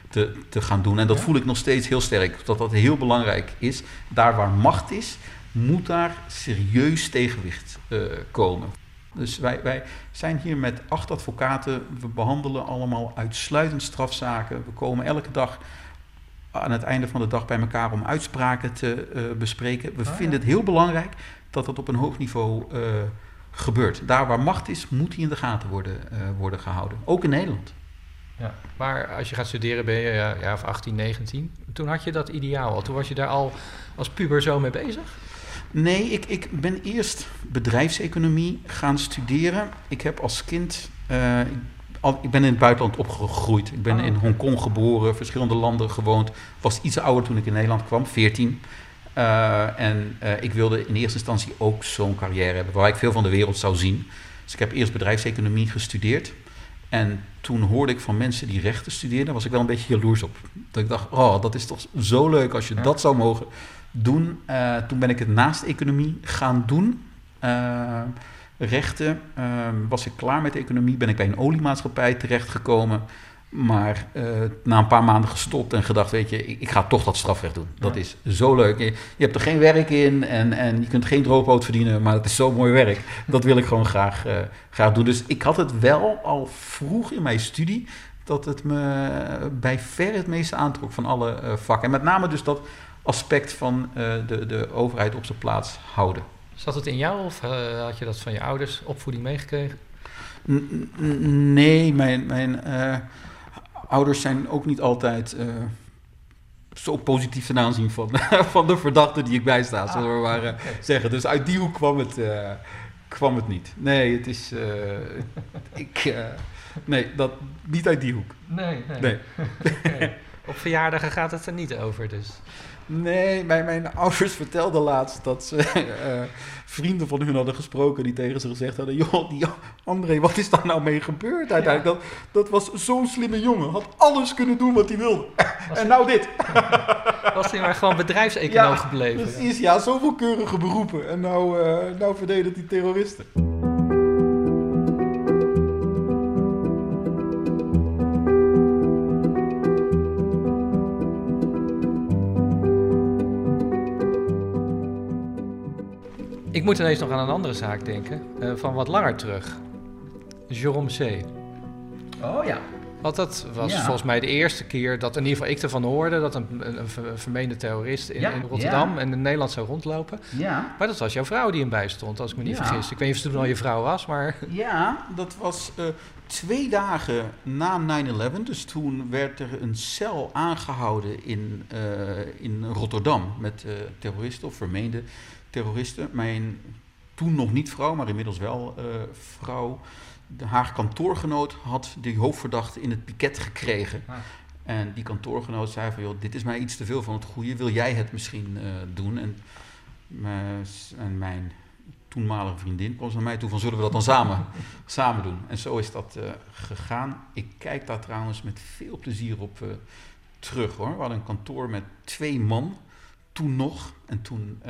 te, te gaan doen. En dat ja. voel ik nog steeds heel sterk. Dat dat heel belangrijk is. Daar waar macht is, moet daar serieus tegenwicht komen. Dus wij, wij zijn hier met acht advocaten. We behandelen allemaal uitsluitend strafzaken. We komen elke dag aan het einde van de dag bij elkaar om uitspraken te uh, bespreken. We oh, vinden ja. het heel belangrijk dat dat op een hoog niveau uh, gebeurt. Daar waar macht is, moet die in de gaten worden, uh, worden gehouden. Ook in Nederland. Ja, maar als je gaat studeren ben je ja, ja, of 18, 19. Toen had je dat ideaal al. Toen was je daar al als puber zo mee bezig? Nee, ik, ik ben eerst bedrijfseconomie gaan studeren. Ik heb als kind. Uh, al, ik ben in het buitenland opgegroeid. Ik ben oh. in Hongkong geboren, verschillende landen gewoond. Was iets ouder toen ik in Nederland kwam, 14. Uh, en uh, ik wilde in eerste instantie ook zo'n carrière hebben waar ik veel van de wereld zou zien. Dus ik heb eerst bedrijfseconomie gestudeerd. En toen hoorde ik van mensen die rechten studeerden, was ik wel een beetje jaloers op. Dat ik dacht, oh, dat is toch zo leuk als je ja. dat zou mogen doen. Uh, toen ben ik het naast economie gaan doen. Uh, rechten. Uh, was ik klaar met de economie, ben ik bij een oliemaatschappij terechtgekomen. Maar uh, na een paar maanden gestopt en gedacht, weet je, ik, ik ga toch dat strafrecht doen. Dat is zo leuk. Je, je, hebt er geen werk in en, en je kunt geen droogboot verdienen, maar het is zo mooi werk. Dat wil ik gewoon graag, graag doen. Dus ik had het wel al vroeg in mijn studie, dat het me bij ver het meeste aantrok van alle vakken. En met name dus dat aspect van de, de overheid op zijn plaats houden. Zat het in jou of had je dat van je ouders opvoeding meegekregen? N nee, mijn... mijn ouders zijn ook niet altijd zo positief ten aanzien van, van de verdachte die ik bijsta, ah, zullen we maar uh, zeggen. Dus uit die hoek kwam het, kwam het niet. Nee, het is. ik, nee, dat, niet uit die hoek. Nee, nee. nee. okay. Op verjaardagen gaat het er niet over, dus. Nee, mijn, mijn ouders vertelden laatst dat ze uh, vrienden van hun hadden gesproken die tegen ze gezegd hadden: Joh, die André, wat is daar nou mee gebeurd uiteindelijk? Dat, dat was zo'n slimme jongen, had alles kunnen doen wat hij wilde. en nou dit. was hij maar gewoon bedrijfseconoom ja, gebleven? Precies, ja, zoveel keurige beroepen. En nou, uh, nou verdedigt hij terroristen. Ik moet ineens nog aan een andere zaak denken, uh, van wat langer terug. Jérôme C. Oh ja. Want dat was ja. volgens mij de eerste keer dat in ieder geval ik ervan hoorde dat een, een, een vermeende terrorist in, ja, in Rotterdam ja. en in Nederland zou rondlopen. Ja. Maar dat was jouw vrouw die hem bijstond, als ik me niet vergis. Ik weet niet of het toen al je vrouw was, maar. Ja, dat was uh, twee dagen na 9-11. Dus toen werd er een cel aangehouden in, uh, in Rotterdam met uh, terroristen of vermeende terroristen. Mijn toen nog niet vrouw, maar inmiddels wel uh, vrouw. De, haar kantoorgenoot had die hoofdverdachte in het piket gekregen. Ah. En die kantoorgenoot zei van, joh, dit is mij iets te veel van het goede. Wil jij het misschien uh, doen? En, en, mijn toenmalige vriendin kwam naar mij toe van, zullen we dat dan samen, samen doen? En zo is dat uh, gegaan. Ik kijk daar trouwens met veel plezier op terug, hoor. We hadden een kantoor met twee man, toen nog. En toen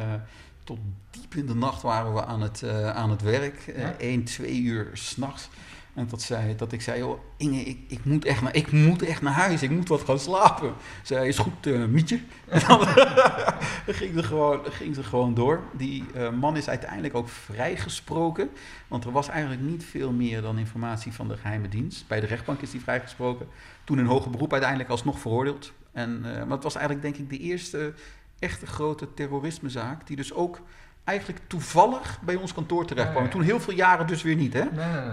tot diep in de nacht waren we aan het, uh, aan het werk. Uh, ja. 1, 2 uur s'nachts. En dat, zei, dat ik zei, joh, Inge, ik, ik, moet echt naar, ik moet echt naar huis. Ik moet wat gaan slapen. Zij is goed, uh, Mietje. En dan ging, ze gewoon, ging ze gewoon door. Die man is uiteindelijk ook vrijgesproken. Want er was eigenlijk niet veel meer dan informatie van de geheime dienst. Bij de rechtbank is hij vrijgesproken. Toen in hoger beroep uiteindelijk alsnog veroordeeld. En, maar het was eigenlijk denk ik de eerste echte grote terrorismezaak, die dus ook eigenlijk toevallig bij ons kantoor terecht kwam. Toen heel veel jaren dus weer niet, hè?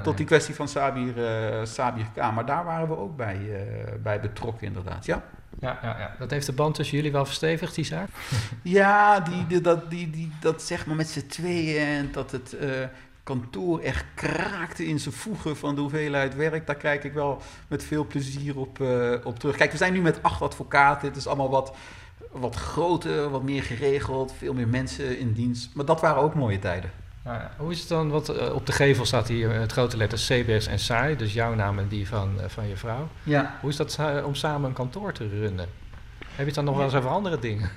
Tot die kwestie van Sabir, uh, Sabir K. Maar daar waren we ook bij, uh, bij betrokken, inderdaad. Ja. Ja, ja, ja, dat heeft de band tussen jullie wel verstevigd, die zaak? ja, die, die, dat, die, die, dat zeg maar met z'n tweeën en dat het uh, kantoor echt kraakte in zijn voegen van de hoeveelheid werk. Daar kijk ik wel met veel plezier op, op terug. Kijk, we zijn nu met acht advocaten. Het is allemaal wat wat groter, wat meer geregeld, veel meer mensen in dienst. Maar dat waren ook mooie tijden. Ja, hoe is het dan, want uh, op de gevel staat hier het grote letter CBS en SAI, dus jouw naam en die van, uh, van je vrouw. Ja. Hoe is dat om samen een kantoor te runnen? Heb je het dan nog wel eens over andere dingen?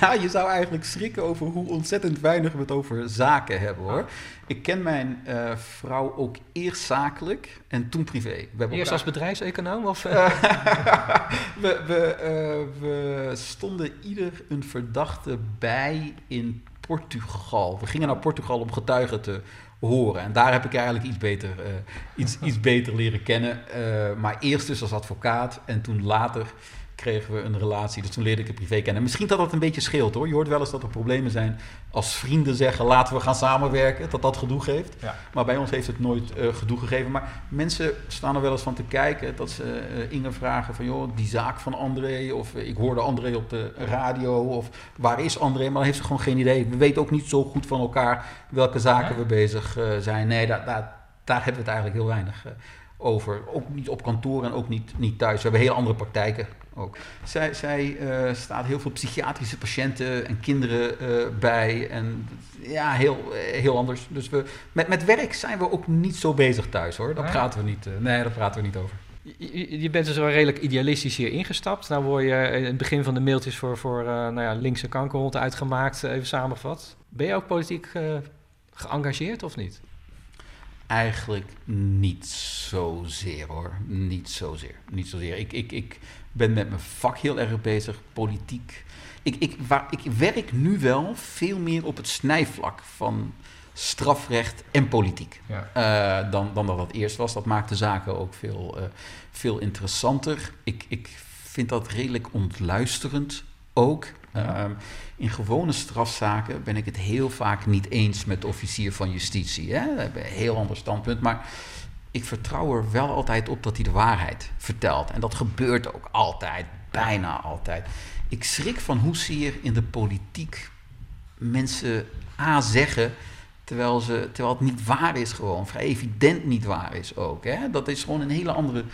Ja, je zou eigenlijk schrikken over hoe ontzettend weinig we het over zaken hebben hoor. Ik ken mijn uh, vrouw ook eerst zakelijk en toen privé. We eerst als bedrijfseconoom? Of? we, we, uh, we stonden ieder een verdachte bij in Portugal. We gingen naar Portugal om getuigen te horen. En daar heb ik eigenlijk iets beter, uh, iets, iets beter leren kennen. maar eerst dus als advocaat en toen later kregen we een relatie. Dus toen leerde ik het privé kennen. Misschien dat dat een beetje scheelt hoor. Je hoort wel eens dat er problemen zijn als vrienden zeggen laten we gaan samenwerken. Dat dat gedoe geeft. Ja. Maar bij ons heeft het nooit uh, gedoe gegeven. Maar mensen staan er wel eens van te kijken. Dat ze uh, Inge vragen van joh, die zaak van André. Of uh, ik hoorde André op de radio. Of waar is André? Maar dan heeft ze gewoon geen idee. We weten ook niet zo goed van elkaar welke zaken ja. we bezig zijn. Nee, daar, daar, daar hebben we het eigenlijk heel weinig over. Ook niet op kantoor en ook niet, niet thuis. We hebben hele andere praktijken ook. Zij, zij uh, staat heel veel psychiatrische patiënten en kinderen uh, bij. En ja, heel, heel anders. Dus we, met, met werk zijn we ook niet zo bezig thuis hoor. Daar praten we niet, uh, nee, daar praten we niet over. Je, je, bent dus wel redelijk idealistisch hier ingestapt. Nou word je in het begin van de mailtjes voor, voor nou ja, linkse kankerhond uitgemaakt, even samengevat. Ben je ook politiek geëngageerd of niet? Eigenlijk niet zozeer hoor. Niet zozeer. Niet zozeer. Ik, ik, ik ben met mijn vak heel erg bezig, politiek. Ik, ik, waar, ik werk nu wel veel meer op het snijvlak van strafrecht en politiek. Ja. Eh, dan, dan dat dat eerst was. Dat maakt de zaken ook veel, eh, veel interessanter. Ik, ik vind dat redelijk ontluisterend ook. Ehm, in gewone strafzaken ben ik het heel vaak niet eens met de officier van justitie. Hè? Een heel ander standpunt. Maar ik vertrouw er wel altijd op dat hij de waarheid vertelt. En dat gebeurt ook altijd, bijna altijd. Ik schrik van hoezeer in de politiek mensen A zeggen Terwijl, ze, terwijl het niet waar is gewoon. Vrij evident niet waar is ook. Hè? Dat is gewoon een hele andere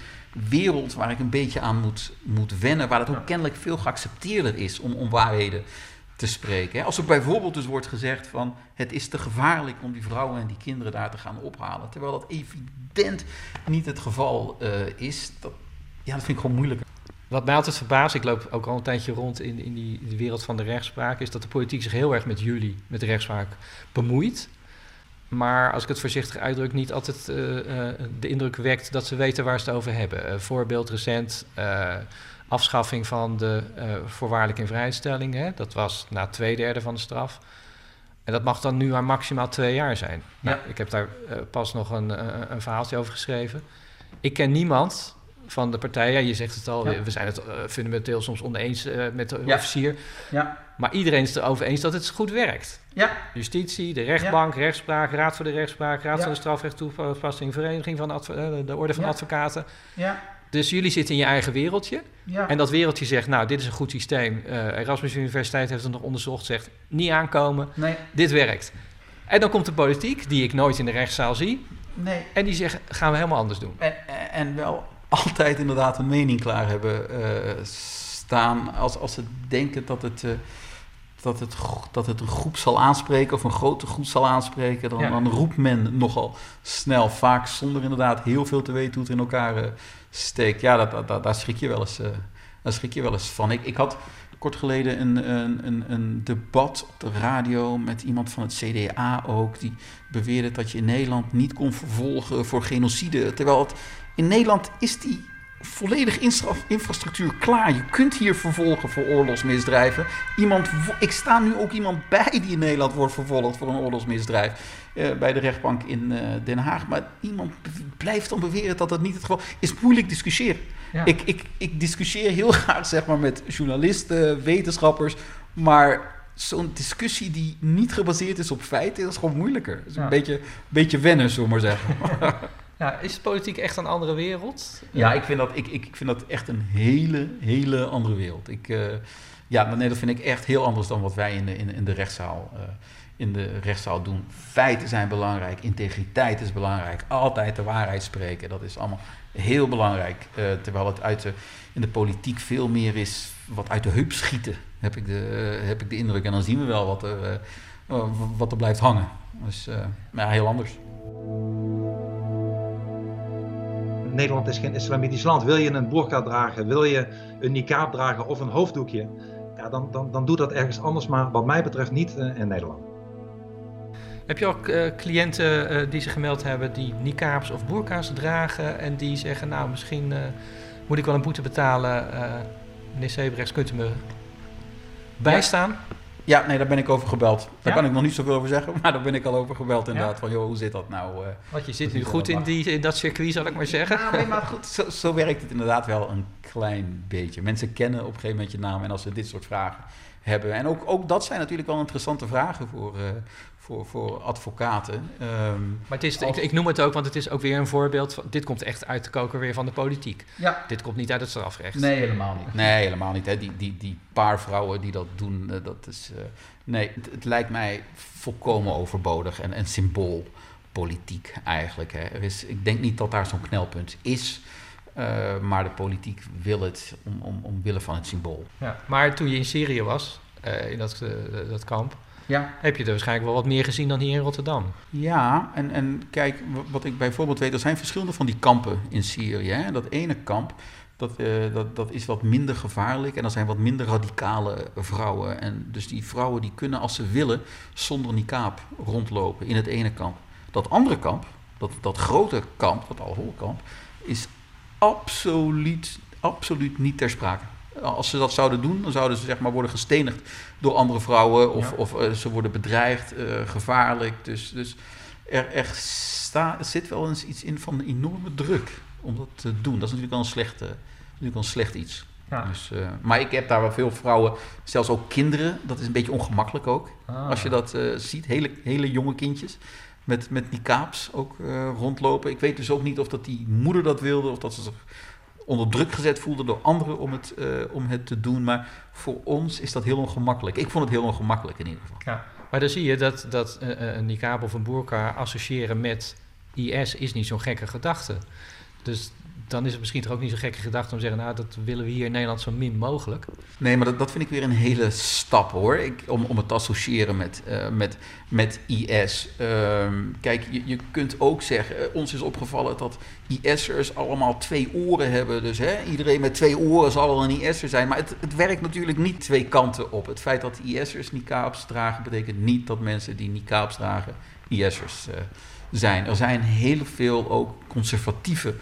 wereld waar ik een beetje aan moet, moet wennen. Waar het ook kennelijk veel geaccepteerder is om, om waarheden te spreken. Als er bijvoorbeeld dus wordt gezegd van... het is te gevaarlijk om die vrouwen en die kinderen daar te gaan ophalen. Terwijl dat evident niet het geval uh, is. Dat, ja, dat vind ik gewoon moeilijk. Wat mij altijd verbaast, ik loop ook al een tijdje rond in, in die, de wereld van de rechtspraak, is dat de politiek zich heel erg met jullie, met de rechtspraak, bemoeit maar als ik het voorzichtig uitdruk, niet altijd uh, uh, de indruk wekt dat ze weten waar ze het over hebben. Uh, voorbeeld recent, afschaffing van de voorwaardelijke invrijstelling. Hè? Dat was na twee derde van de straf. En dat mag dan nu maar maximaal twee jaar zijn. Ja. Nou, ik heb daar pas nog een, een verhaaltje over geschreven. Ik ken niemand van de partijen. Je zegt het al, ja. we zijn het fundamenteel soms oneens met de ja. officier. Ja. Maar iedereen is het erover eens dat het goed werkt. Ja. Justitie, de rechtbank, ja. rechtspraak, Raad voor de Rechtspraak, Raad ja. van de Strafrecht Toepassing, Vereniging van de, de Orde van. Advocaten. Ja. Dus jullie zitten in je eigen wereldje. Ja. En dat wereldje zegt, nou, dit is een goed systeem. Uh, Erasmus Universiteit heeft het nog onderzocht, zegt, niet aankomen, nee. dit werkt. En dan komt de politiek, die ik nooit in de rechtszaal zie. Nee. En die zegt, gaan we helemaal anders doen. En, en wel altijd inderdaad een mening klaar hebben uh, staan als, als ze denken dat het... Uh, dat het, dat het een groep zal aanspreken of een grote groep zal aanspreken, dan, Ja. dan roept men nogal snel, vaak zonder inderdaad heel veel te weten hoe het in elkaar eh, steekt. Ja, dat, dat, dat- daar, schrik je wel eens, eh, daar schrik je wel eens van. Ik, ik had kort geleden een, een, een, een debat op de radio met iemand van het CDA ook, die beweerde dat je in Nederland niet kon vervolgen voor genocide. Terwijl het, in Nederland is die volledig infrastructuur klaar. Je kunt hier vervolgen voor oorlogsmisdrijven. Iemand, ik sta nu ook iemand bij die in Nederland wordt vervolgd voor een oorlogsmisdrijf. eh, bij de rechtbank in eh, Den Haag. Maar iemand blijft dan beweren dat dat niet het geval is. Moeilijk discussiëren. Ja. Ik, ik, ik discussieer heel graag zeg maar, met journalisten, wetenschappers. Maar zo'n discussie die niet gebaseerd is op feiten, is gewoon moeilijker. Het is Ja. een beetje, beetje wennen, zullen we maar zeggen. Ja, is politiek echt een andere wereld? Ja, ik vind dat, ik, ik vind dat echt een hele, hele andere wereld. Ik, eh, ja, nee, dat vind ik echt heel anders dan wat wij in de, in, in de, rechtszaal, eh, in de rechtszaal doen. Feiten zijn belangrijk, integriteit is belangrijk, altijd de waarheid spreken, dat is allemaal heel belangrijk. Eh, terwijl het uit de, in de politiek veel meer is wat uit de heup schieten, heb ik de, heb ik de indruk. En dan zien we wel wat er, wat er blijft hangen. Dus ja, heel anders. Nederland is geen islamitisch land. Wil je een burqa dragen, wil je een niqab dragen of een hoofddoekje, ja, dan, dan, dan doe dat ergens anders, maar wat mij betreft niet eh, in Nederland. Heb je ook eh, cliënten eh, die zich gemeld hebben die niqabs of burka's dragen en die zeggen, nou misschien moet ik wel een boete betalen. meneer Sebrechts, kunt u me bijstaan? Ja, nee, daar ben ik over gebeld. Daar Ja? kan ik nog niet zoveel over zeggen, maar daar ben ik al over gebeld inderdaad. Van, joh, hoe zit dat nou? eh, Want je zit nu goed in, die, in dat circuit, zal ik maar zeggen. Ja, nee, maar goed, zo, zo werkt het inderdaad wel een klein beetje. Mensen kennen op een gegeven moment je naam en als ze dit soort vragen hebben. En ook, ook dat zijn natuurlijk wel interessante vragen voor, eh, voor, voor advocaten. Ehm, Maar het is, ik, als- ik noem het ook, want het is ook weer een voorbeeld van, dit komt echt uit de koker weer van de politiek. Ja. Dit komt niet uit het strafrecht. Nee, helemaal niet. Nee, helemaal niet. Hè. Die, die, die paar vrouwen die dat doen, eh, dat is... eh, nee, het, het lijkt mij volkomen overbodig en, en symboolpolitiek eigenlijk. Hè. Er is, ik denk niet dat daar zo'n knelpunt is, eh, maar de politiek wil het om, om, omwille van het symbool. Ja. Maar toen je in Syrië was, eh, in dat, eh, dat kamp, Ja. heb je er waarschijnlijk wel wat meer gezien dan hier in Rotterdam. Ja, en, en kijk, wat ik bijvoorbeeld weet, er zijn verschillende van die kampen in Syrië. Hè. Dat ene kamp, dat, dat, dat is wat minder gevaarlijk en er zijn wat minder radicale vrouwen. En dus die vrouwen die kunnen als ze willen zonder niqab rondlopen in het ene kamp. Dat andere kamp, Dat, dat grote kamp, dat Al-Hol-kamp, is absoluut, absoluut niet ter sprake. Als ze dat zouden doen, dan zouden ze zeg maar worden gestenigd door andere vrouwen of, of uh, ze worden bedreigd, uh, gevaarlijk. Dus, dus er, er, sta, zit wel eens iets in van een enorme druk om dat te doen. Dat is natuurlijk wel een slecht, uh, natuurlijk wel een slecht iets. Ja. Dus, uh, maar ik heb daar wel veel vrouwen, zelfs ook kinderen. Dat is een beetje ongemakkelijk ook. Ah. Als je dat uh, ziet, hele, hele jonge kindjes. Met, met die kaaps ook uh, rondlopen. Ik weet dus ook niet of dat die moeder dat wilde. Of dat ze zich onder druk gezet voelde door anderen om het, om het te doen. Maar voor ons is dat heel ongemakkelijk. Ik vond het heel ongemakkelijk in ieder geval. Ja. Maar dan zie je dat, dat een niqab of een burka associëren met IS is niet zo'n gekke gedachte. Dus dan is het misschien toch ook niet zo gekke gedachte om te zeggen, nou, dat willen we hier in Nederland zo min mogelijk. Nee, maar dat, dat vind ik weer een hele stap hoor, ik, om, om het te associëren met, uh, met, met IS. Um, kijk, je, je kunt ook zeggen, uh, ons is opgevallen dat IS'ers allemaal twee oren hebben. Dus hè, iedereen met twee oren zal wel een IS'er zijn. Maar het, het werkt natuurlijk niet twee kanten op. Het feit dat IS'ers niqabs dragen, betekent niet dat mensen die niqabs dragen IS'ers uh, zijn. Er zijn heel veel ook conservatieve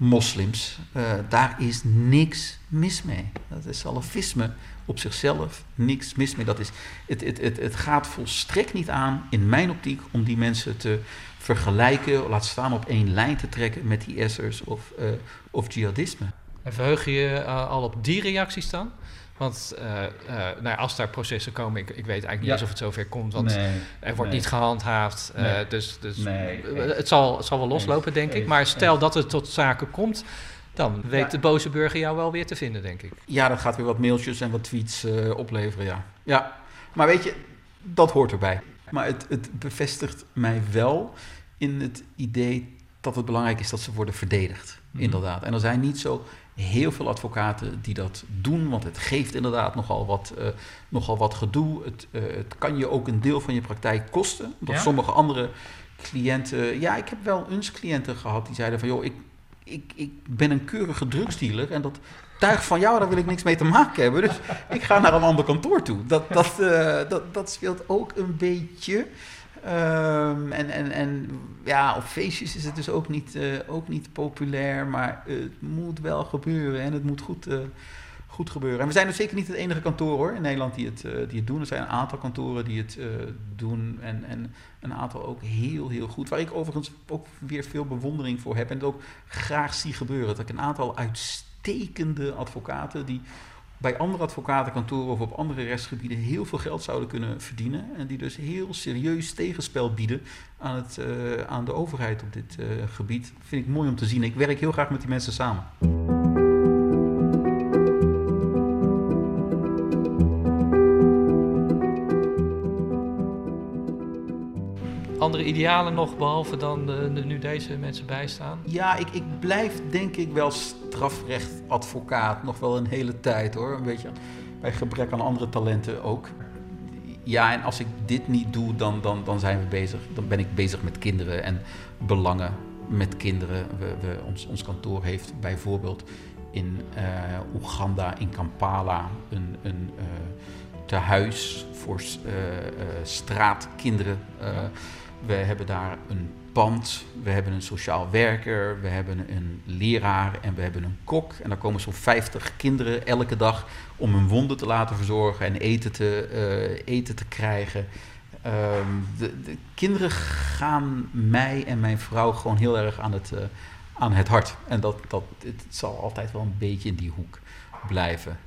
moslims. Uh, daar is niks mis mee. Dat is salafisme op zichzelf niks mis mee. Dat is, het, het, het, het gaat volstrekt niet aan, in mijn optiek, om die mensen te vergelijken, laat staan op één lijn te trekken met die Essers of, uh, of jihadisme. En verheug je je uh, al op die reacties dan? Want uh, uh, nou ja, als daar processen komen, ik, ik weet eigenlijk niet ja. eens of het zover komt, want nee, er wordt nee. niet gehandhaafd. Uh, nee. Dus, dus het, zal, het zal wel loslopen, denk ik. Maar stel dat het tot zaken komt, dan weet ja. de boze burger jou wel weer te vinden, denk ik. Ja, dat gaat weer wat mailtjes en wat tweets opleveren, ja. Ja, maar weet je, dat hoort erbij. Maar het, het bevestigt mij wel in het idee dat het belangrijk is dat ze worden verdedigd. Mm. Inderdaad. En er zijn niet zo heel veel advocaten die dat doen, want het geeft inderdaad nogal wat, uh, nogal wat gedoe. Het, uh, het kan je ook een deel van je praktijk kosten. Omdat ja? sommige andere cliënten. Ja, ik heb wel eens cliënten gehad die zeiden van joh, ik, ik, ik ben een keurige drugsdealer en dat tuig van jou, daar wil ik niks mee te maken hebben. Dus ik ga naar een ander kantoor toe. Dat, dat, uh, dat, dat speelt ook een beetje. Um, en, en, en ja, op feestjes is het dus ook niet, uh, ook niet populair, maar het moet wel gebeuren en het moet goed, uh, goed gebeuren. En we zijn dus zeker niet het enige kantoor hoor, in Nederland die het, uh, die het doen. Er zijn een aantal kantoren die het doen en, en een aantal ook heel, heel goed. Waar ik overigens ook weer veel bewondering voor heb en het ook graag zie gebeuren. Dat ik een aantal uitstekende advocaten die bij andere advocatenkantoren of op andere rechtsgebieden heel veel geld zouden kunnen verdienen. En die dus heel serieus tegenspel bieden aan, het, uh, aan de overheid op dit uh, gebied. Vind ik mooi om te zien. Ik werk heel graag met die mensen samen. Andere idealen nog, behalve dan nu deze mensen bijstaan? Ja, ik, ik blijf denk ik wel strafrechtadvocaat nog wel een hele tijd hoor. Een beetje bij gebrek aan andere talenten ook. Ja, en als ik dit niet doe, dan, dan, dan zijn we bezig. Dan ben ik bezig met kinderen en belangen met kinderen. We, we, ons, ons kantoor heeft bijvoorbeeld in uh, Oeganda, in Kampala, een, een uh, tehuis voor uh, straatkinderen. We hebben daar een pand, we hebben een sociaal werker, we hebben een leraar en we hebben een kok. En daar komen zo'n 50 kinderen elke dag om hun wonden te laten verzorgen en eten te, uh, eten te krijgen. Um, de, de, kinderen gaan mij en mijn vrouw gewoon heel erg aan het, uh, aan het hart. En dat, dat, het zal altijd wel een beetje in die hoek blijven.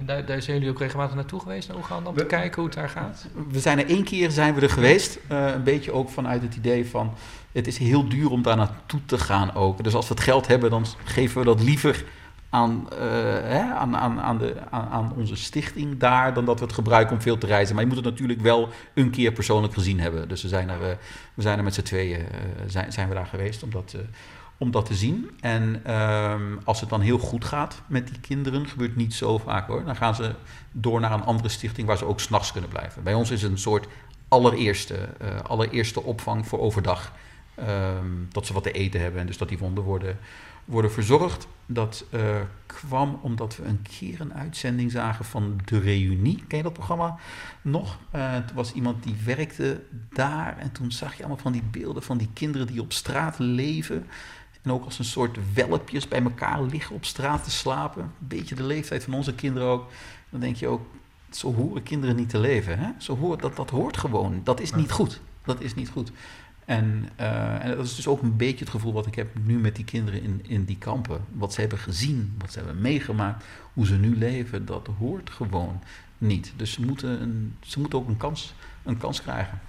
En daar, daar, zijn jullie ook regelmatig naartoe geweest, naar Oeganda, om te kijken hoe het daar gaat? We zijn er één keer zijn we er geweest. Uh, een beetje ook vanuit het idee van, het is heel duur om daar naartoe te gaan ook. Dus als we het geld hebben, dan geven we dat liever aan, uh, hè, aan, aan, aan, de, aan, aan, onze stichting daar, dan dat we het gebruiken om veel te reizen. Maar je moet het natuurlijk wel een keer persoonlijk gezien hebben. Dus we zijn er, uh, we zijn er met z'n tweeën zijn, zijn we daar geweest om dat om dat te zien. En um, als het dan heel goed gaat met die kinderen, gebeurt niet zo vaak hoor. Dan gaan ze door naar een andere stichting waar ze ook s'nachts kunnen blijven. Bij ons is het een soort allereerste, uh, allereerste opvang voor overdag. ehm, dat ze wat te eten hebben en dus dat die wonden worden, worden verzorgd. Dat uh, kwam omdat we een keer een uitzending zagen van De Reunie. Ken je dat programma nog? Uh, er was iemand die werkte daar en toen zag je allemaal van die beelden van die kinderen die op straat leven. En ook als een soort welpjes bij elkaar liggen op straat te slapen. Een beetje de leeftijd van onze kinderen ook. Dan denk je ook, zo horen kinderen niet te leven. Hè? Zo hoort, dat, dat hoort gewoon. Dat is niet goed. Dat is niet goed. En, uh, en dat is dus ook een beetje het gevoel wat ik heb nu met die kinderen in, in die kampen. Wat ze hebben gezien, wat ze hebben meegemaakt, hoe ze nu leven, dat hoort gewoon niet. Dus ze moeten, een, ze moeten ook een kans, een kans krijgen.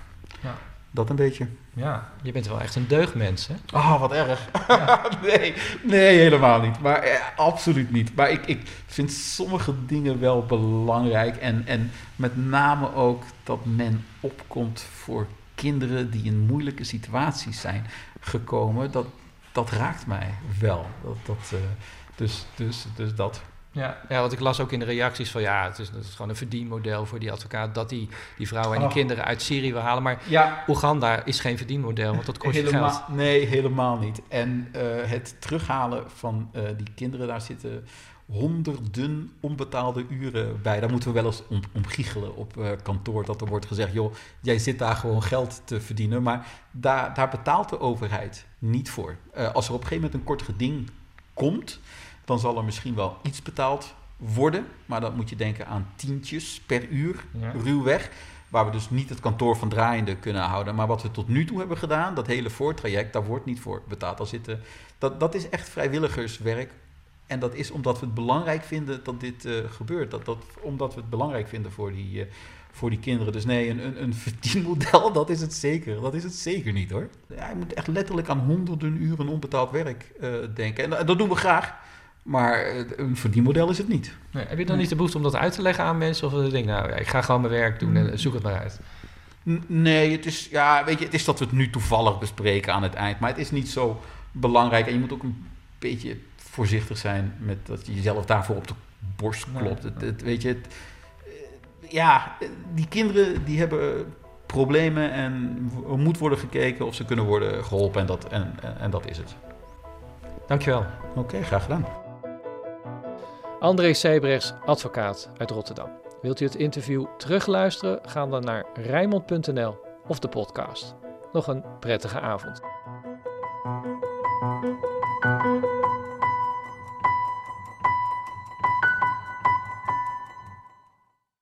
Ja. Dat een beetje. Ja, je bent wel echt een deugdmens, hè? Ah, oh, wat erg. Ja. nee, nee, helemaal niet. Maar eh, absoluut niet. Maar ik, ik vind sommige dingen wel belangrijk. En, en met name ook dat men opkomt voor kinderen die in moeilijke situaties zijn gekomen. Dat, dat raakt mij wel. Dat, dat, uh, dus, dus, dus dat. Ja, ja, want ik las ook in de reacties van ja, het is, het is gewoon een verdienmodel voor die advocaat dat die, die vrouwen en die oh. kinderen uit Syrië wil halen. Maar ja. Oeganda is geen verdienmodel, want dat kost helemaal, je geld. Nee, helemaal niet. En uh, het terughalen van uh, die kinderen, daar zitten honderden onbetaalde uren bij. Daar moeten we wel eens om, om giechelen op uh, kantoor. Dat er wordt gezegd, joh, jij zit daar gewoon geld te verdienen. Maar daar, daar betaalt de overheid niet voor. als er op een gegeven moment een kort geding komt dan zal er misschien wel iets betaald worden. Maar dan moet je denken aan tientjes per uur, ja. ruwweg. Waar we dus niet het kantoor van draaiende kunnen houden. Maar wat we tot nu toe hebben gedaan, dat hele voortraject, daar wordt niet voor betaald. Al zitten, dat, dat is echt vrijwilligerswerk. En dat is omdat we het belangrijk vinden dat dit uh, gebeurt. Dat, dat, omdat we het belangrijk vinden voor die, uh, voor die kinderen. Dus nee, een, een, een verdienmodel, dat is het zeker. Dat is het zeker niet hoor. Ja, je moet echt letterlijk aan honderden uren onbetaald werk uh, denken. En, en dat doen we graag. Maar een verdienmodel is het niet. Nee, heb je dan niet de behoefte om dat uit te leggen aan mensen? Of denk nou, ja, ik ga gewoon mijn werk doen en zoek het maar uit? Nee, het is, ja, weet je, het is dat we het nu toevallig bespreken aan het eind. Maar het is niet zo belangrijk. En je moet ook een beetje voorzichtig zijn met dat je jezelf daarvoor op de borst klopt. Het, het, weet je, het, ja, die kinderen die hebben problemen en er moet worden gekeken of ze kunnen worden geholpen. En dat, en, en dat is het. Dankjewel. Oké, okay, graag gedaan. André Sebrechts, advocaat uit Rotterdam. Wilt u het interview terugluisteren? Ga dan naar rijmond.nl of de podcast. Nog een prettige avond.